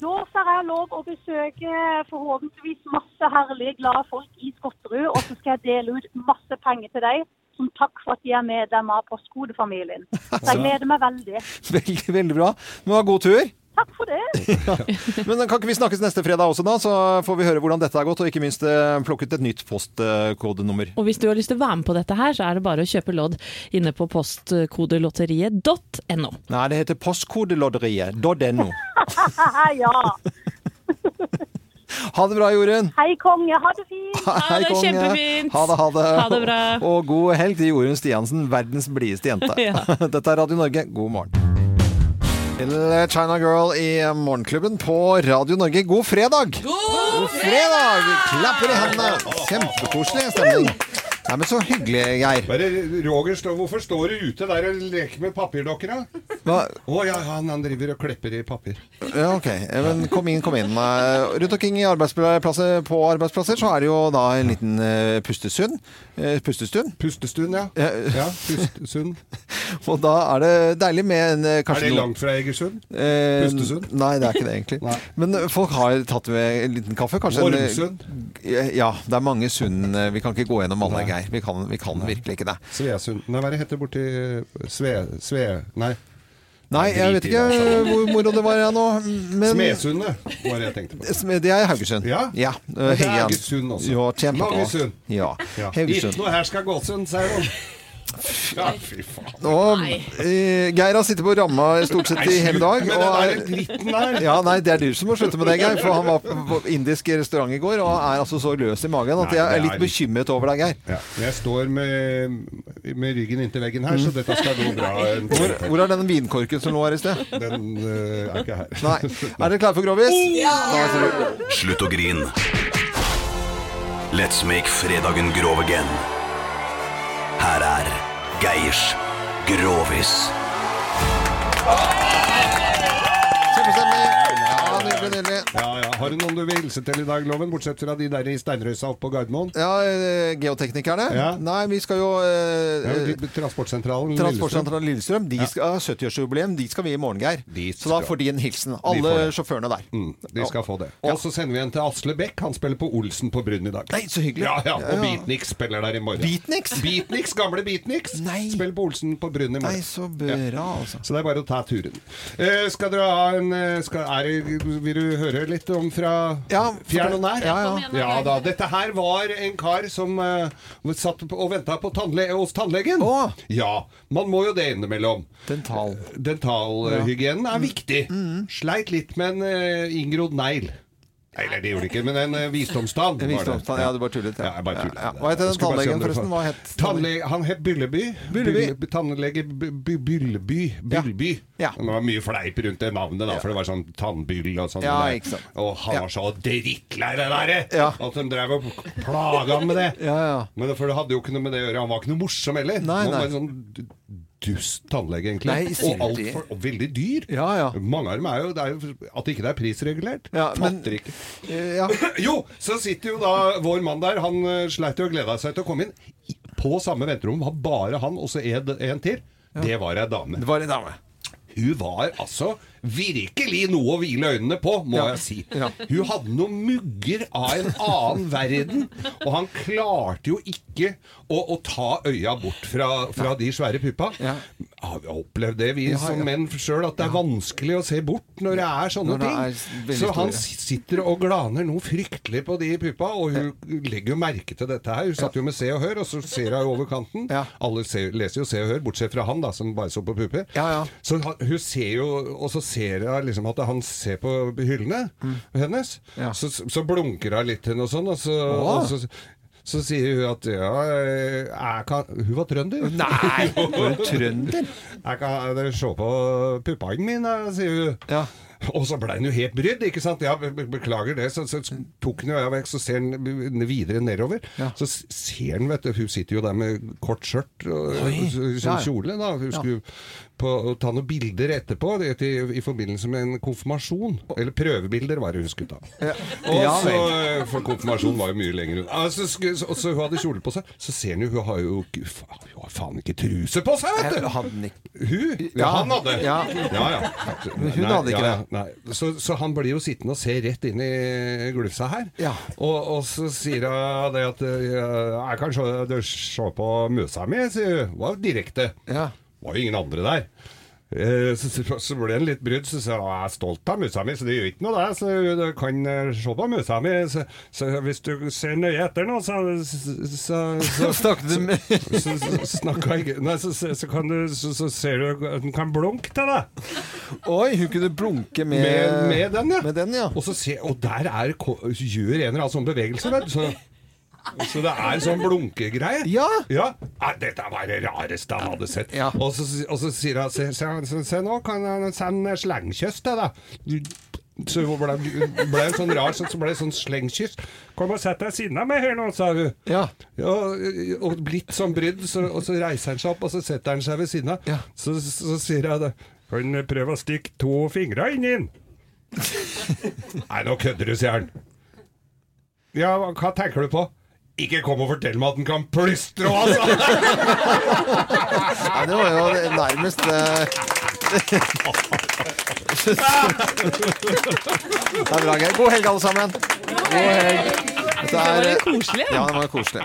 Da får jeg lov å besøke forhåpentligvis masse herlige, glade folk i Skotterud. Og så skal jeg dele ut masse penger til deg som takk for at de er medlem av Postkodefamilien. Så jeg gleder meg veldig. Veldig, veldig bra. Men ha god tur. Takk for det. Ja. Men kan ikke vi snakkes neste fredag også, da? Så får vi høre hvordan dette har gått, og ikke minst plukket et nytt postkodenummer. Og hvis du har lyst til å være med på dette her, så er det bare å kjøpe lodd inne på postkodelotteriet.no. Nei, det heter Postkodelotteriet.no. ja. Ha det bra, Jorunn. Hei, konge. Ha det fint. Hei, konge. Ha det, ha det. Ha det bra. Og god helg til Jorunn Stiansen, verdens blideste jente. Ja. Dette er Radio Norge, god morgen. Til China Girl i Morgenklubben på Radio Norge. God fredag! God fredag! Klapper i hendene. Kjempekoselig stemning. Nei, men så hyggelig, Geir. Bare, Roger, stå, hvorfor står du ute der og leker med papirdokker, da? Å ja, han, han driver og klepper i papir. Ja, ok. Men kom inn, kom inn. Eh, Rundt omkring i arbeidsplasser, på arbeidsplasser så er det jo da en liten uh, pustestund. Uh, Pustestund. Pustestund, ja. Ja, pustestund. Og da er det deilig med en kanskje Er det langt fra Egersund? Uh, pustestund? Nei, det er ikke det egentlig. Men eh, folk har tatt med en liten kaffe. Kanskje en, eh, Ja, det er mange sund. Vi kan ikke gå gjennom alle, Geir. Vi kan, vi kan virkelig ikke det. Svesund Nei, hva er det heter borti Sve... Sve... Nei. Nei, jeg vet ikke hvor moro det var jeg nå. Men Smedsundet var det jeg tenkte på. Det er Haugesund. Ja? ja Haugesund også. Ja, kjempebra. Ja. Ja. Haugesund. Ikke noe her skal Gåsund, sier de. Ja, fy faen. Og, eh, Geir har sittet på ramma stort sett i hele dag. og. Ja, nei, Det er du som må slutte med det, Geir. For han var på indisk restaurant i går og er altså så løs i magen at jeg er litt bekymret over deg, Geir. Ja, jeg står med, med ryggen inntil veggen her, så dette skal gå bra. Hvor, hvor er den vinkorken som lå her i sted? Den uh, er ikke her. Nei. Er dere klare for Grovis? Ja! Slutt å grin. Let's make fredagen grov again. Her er Geirs Grovis. Kjempestemning. Ja, nydelig, nydelig. Ja, ja. Har du noen du vil hilse til i dag, Loven? Bortsett fra de der i steinrøysa på Gardermoen? Ja, eh, geoteknikerne? Ja. Nei, vi skal jo eh, Transportsentralen Transportsentralen Lillestrøm. De skal ha 70-årsjubileum. De skal vi i morgen, Geir. Så da får de en hilsen. Alle sjåførene der. Mm, de skal få det. Og så sender vi en til Asle Bech. Han spiller på Olsen på Brunn i dag. Nei, så hyggelig. Ja, ja. Og. Beatniks spiller der i morgen. Beatniks? Beatniks, Gamle Beatniks. Spiller på Olsen på Brunn i morgen. Nei, så bra, altså. Så det er bare å ta turen. Eh, skal dere ha en eh, skal, er, det- Vil du høre litt om fra fjern og nær? Ja, ja. Ja da. Dette her var en kar som uh, satt og venta på tannle hos tannlegen. Ja. Man må jo det innimellom. Dental. Dentalhygienen er viktig. Mm. Sleit litt med en uh, inngrodd negl. Eller det gjorde det ikke, men en uh, visdomstann. En var det. visdomstann, ja, du bare tullet, ja. Ja, bare tullet. Ja. Hva het den tannlegen forresten? Hva het Tannlege, han het Bylleby. Bylleby. Bylle- Tannlege Bylleby. Bylleby. Ja. Det var mye fleip rundt det navnet, da, for det var sånn tannbyll og sånn. Ja, ikke sant. Og han var så drittlei det derre! Ja. At de drev og plaga han med det. Ja, ja. Men for det hadde jo ikke noe med det å gjøre. Han var ikke noe morsom heller. Nei, han var sånn dust tannlege, egentlig. Nei, og, alt for, og veldig dyr. Mange av dem er jo, det er jo At ikke det er prisregulert. Ja, men- Fatter ikke. Ja. Jo, så sitter jo da vår mann der. Han eh, sleit jo og gleda seg til å komme inn. På samme venterom var bare han og så en til. Det var ei dame. Det var en dame. Hun var altså virkelig noe å hvile øynene på, må Ja. jeg si. Ja. Hun hadde noen mugger av en annen verden, og han klarte jo ikke å, å ta øya bort fra, fra de svære puppa. Har vi opplevd det, vi som menn sjøl, at det er vanskelig å se bort når det er sånne det ting. er veldig Så han sitter og glaner noe fryktelig på de puppa, og hun legger jo merke til dette her. Hun satt jo med Se og Hør, og så ser hun over kanten. Alle ser, leser jo Se og Hør, bortsett fra han, da, som bare så på pupper. Så han- hun ser jo, og så ser hun liksom at han ser på hyllene hennes. Så, så blunker hun litt til henne og sånn, og så, og så så sier hun at ja, jeg kan Hun var trønder. Nei, var hun trønder? Jeg kan se på puppene mine, sier hun. Og så ble hun jo helt brydd, ikke sant? Ja, be- be- beklager det. Så, så tok hun av vekk, så ser han videre nedover. Så ser han, vet du, hun sitter jo der med kort skjørt og, Oi. og så- Ja, ja. kjole, da. Hun Ja. skulle på, ta noen bilder etterpå, det, til, i forbindelse med en konfirmasjon. Eller prøvebilder, var det hun skulle ta. Og så, for konfirmasjonen var jo mye lenger unna. Altså, skulle- så, så hun hadde kjole på seg. Så ser han jo, hun har jo ikke- hun har faen ikke truse på seg, vet du! Hun? Ja, Ja. han hadde. Ja. ja, ja. Hun hadde ikke det. Nei. Så, så han blir jo sittende og se rett inn i glufsa her. Og, og så sier hun det at Jeg kan se, se på musa mi, sier hun. Var direkte. Ja. Var jo ingen andre der. Eh, Så, ble han litt brydd, så sa jeg er stolt av musa mi, så det gjør ikke noe det. Så du kan eh, se på musa mi. Så, så hvis du ser nøye etter nå, så, så, så, Snakket du med så, jeg Nei, så, så, så, kan du, så, ser du den kan blunke til deg. Oi, hun kunne blunke med Med, med den, ja. Med den, ja. Og, så se, og der er, gjør en eller annen sånn bevegelse, vet du. Så, det er sånn blunkegreie. Ja. ja. dette var det rareste jeg hadde sett. Og, så, og så sier han se, se, se, se nå, kan han sende slengkyss til deg. Så hun ble, ble sånn rar, så så ble det sånn slengkyss. Kom og sett deg siden av meg her nå, sa hun. Ja. og blitt sånn brydd, så, og så reiser han seg opp, og så setter han seg ved siden av. Så, så, sier jeg det. Kan prøve å stikke to fingre inn i den? Nei, nå kødder du, sier han. Ja, hva tenker du på? Ikke kom og fortell meg at den kan plystre òg, altså! Nei, det var jo nærmest nærmest Det er bra, Geir. God helg, alle sammen. God helg. Det var jo koselig, ja. Det var koselig.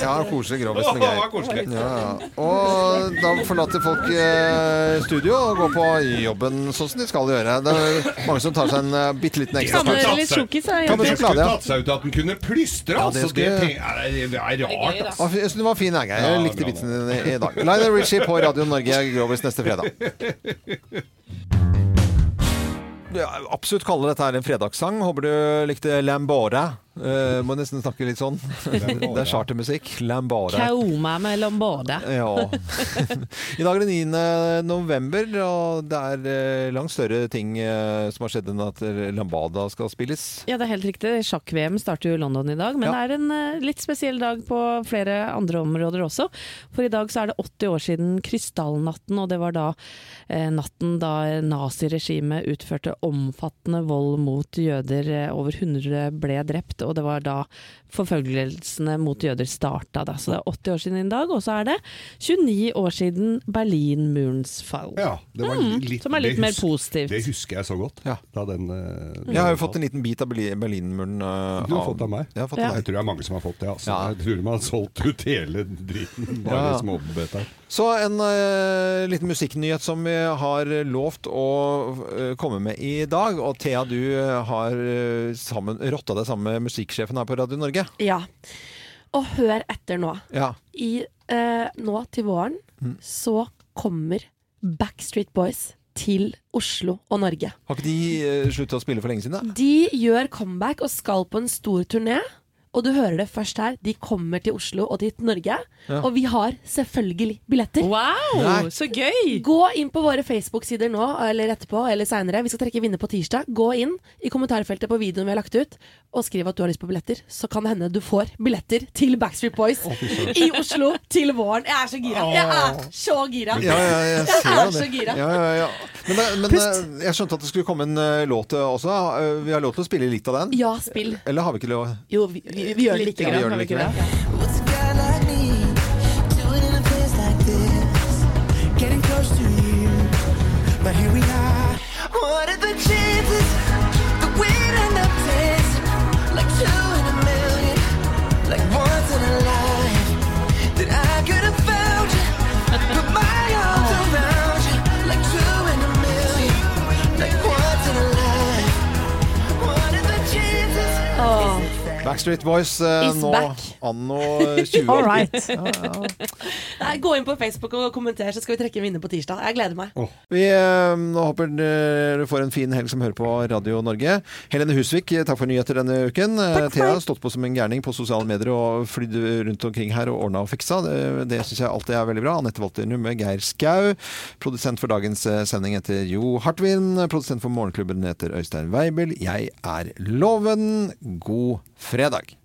Ja, koselig grovisen det Geir. Ja, ja. Og da forlater folk eh, studio og går på jobben sånn som de skal gjøre. Det er mange som tar seg en uh, bitte liten ekstra Kan pause. litt sjokkis, ja. Sjokolade, ja. tatt seg ut at den kunne plystre, det altså. Det, skulle- er, det er rart, altså. Jeg synes den var fin, jeg. Jeg likte vitsen din i dag. Lionel Richie på Radio Norge, Grovis neste fredag. Absolutt kaller dette her en fredagssang. Håper du likte Lambada. Eh, må nesten snakke litt sånn. Det er chartermusikk. Lambada. Kaoma med Lambada. Ja. I dag er det 9. november, og det er eh, langt større ting eh, som har skjedd enn at Lambada skal spilles. Ja, det er helt riktig. Sjakk-VM starter jo i London i dag, men det er en litt spesiell dag på flere andre områder også. For i dag så er det 80 år siden krystallnatten, og det var da eh, natten da naziregimet utførte omfattende vold mot jøder. Over 100 ble drept, og det var da forfølgelsene mot jøder starta. Da. Så det er 80 år siden i dag, og så er det 29 år siden Berlinmurens fall. Ja, det var Mm, litt, som er litt det mer hus- positivt. Det husker jeg så godt. Da den, eh, Jeg har jo fått en liten bit av Berli- Berlinmuren. Uh, Du har fått av meg. Jeg har fått Jeg av tror det er mange som har fått det. Altså. Ja. Jeg tror man har solgt ut hele driten. Bare Ja. Så en uh, liten musikknyhet som vi har lovt å uh, komme med i dag. Og Thea, du eh, har uh, sammen, rotta deg sammen med musikksjefen her på Radio Norge. Ja. Og hør etter nå. Ja. I, nå til våren Mm. så kommer Backstreet Boys til Oslo og Norge. Har ikke de sluttet å spille for lenge siden? da? De gjør comeback og skal på en stor turné. Og du hører det først her. De kommer til Oslo og til Norge. Ja. Og vi har selvfølgelig billetter. Wow, Nei. så gøy! Gå inn på våre Facebook-sider nå, eller etterpå, eller seinere. Vi skal trekke vinner på tirsdag. Gå inn i kommentarfeltet på videoen vi har lagt ut, og skriv at du har lyst på billetter. Så kan det hende du får billetter til Backstreet Boys i Oslo til våren. Jeg er så gira. Jeg er så gira. Ja, ja, jeg Jeg ser er det. så gira. Ja, ja, ja. Men, men eh, jeg skjønte at det skulle komme en eh, låt eh, også. Eh, Vi har lov til å spille litt av den? Ja, spill. Eller har vi ikke lov? Jo, vi, vi, vi gjør det litt. Vi gjør det litt grann. Backstreet Boys eh, Is nå back. anno 20. All right. Ja, ja. Nei, gå inn på Facebook og kommenter, så skal vi trekke en vinner på tirsdag. Jeg gleder meg. Vi eh, håper dere får en fin helg som hører på Radio Norge. Helene Husvik, eh, takk for nyheter denne uken. Eh, Thea har stått på som en gærning på sosiale medier og flydd rundt omkring her og ordna og fiksa. Det, det syns jeg alltid er veldig bra. Anette Walter Numme, Geir Skau. Produsent for dagens eh, sending heter Jo Hartvin. Produsent for Morgenklubben heter Øystein Weibel. Jeg er Loven. God fredag.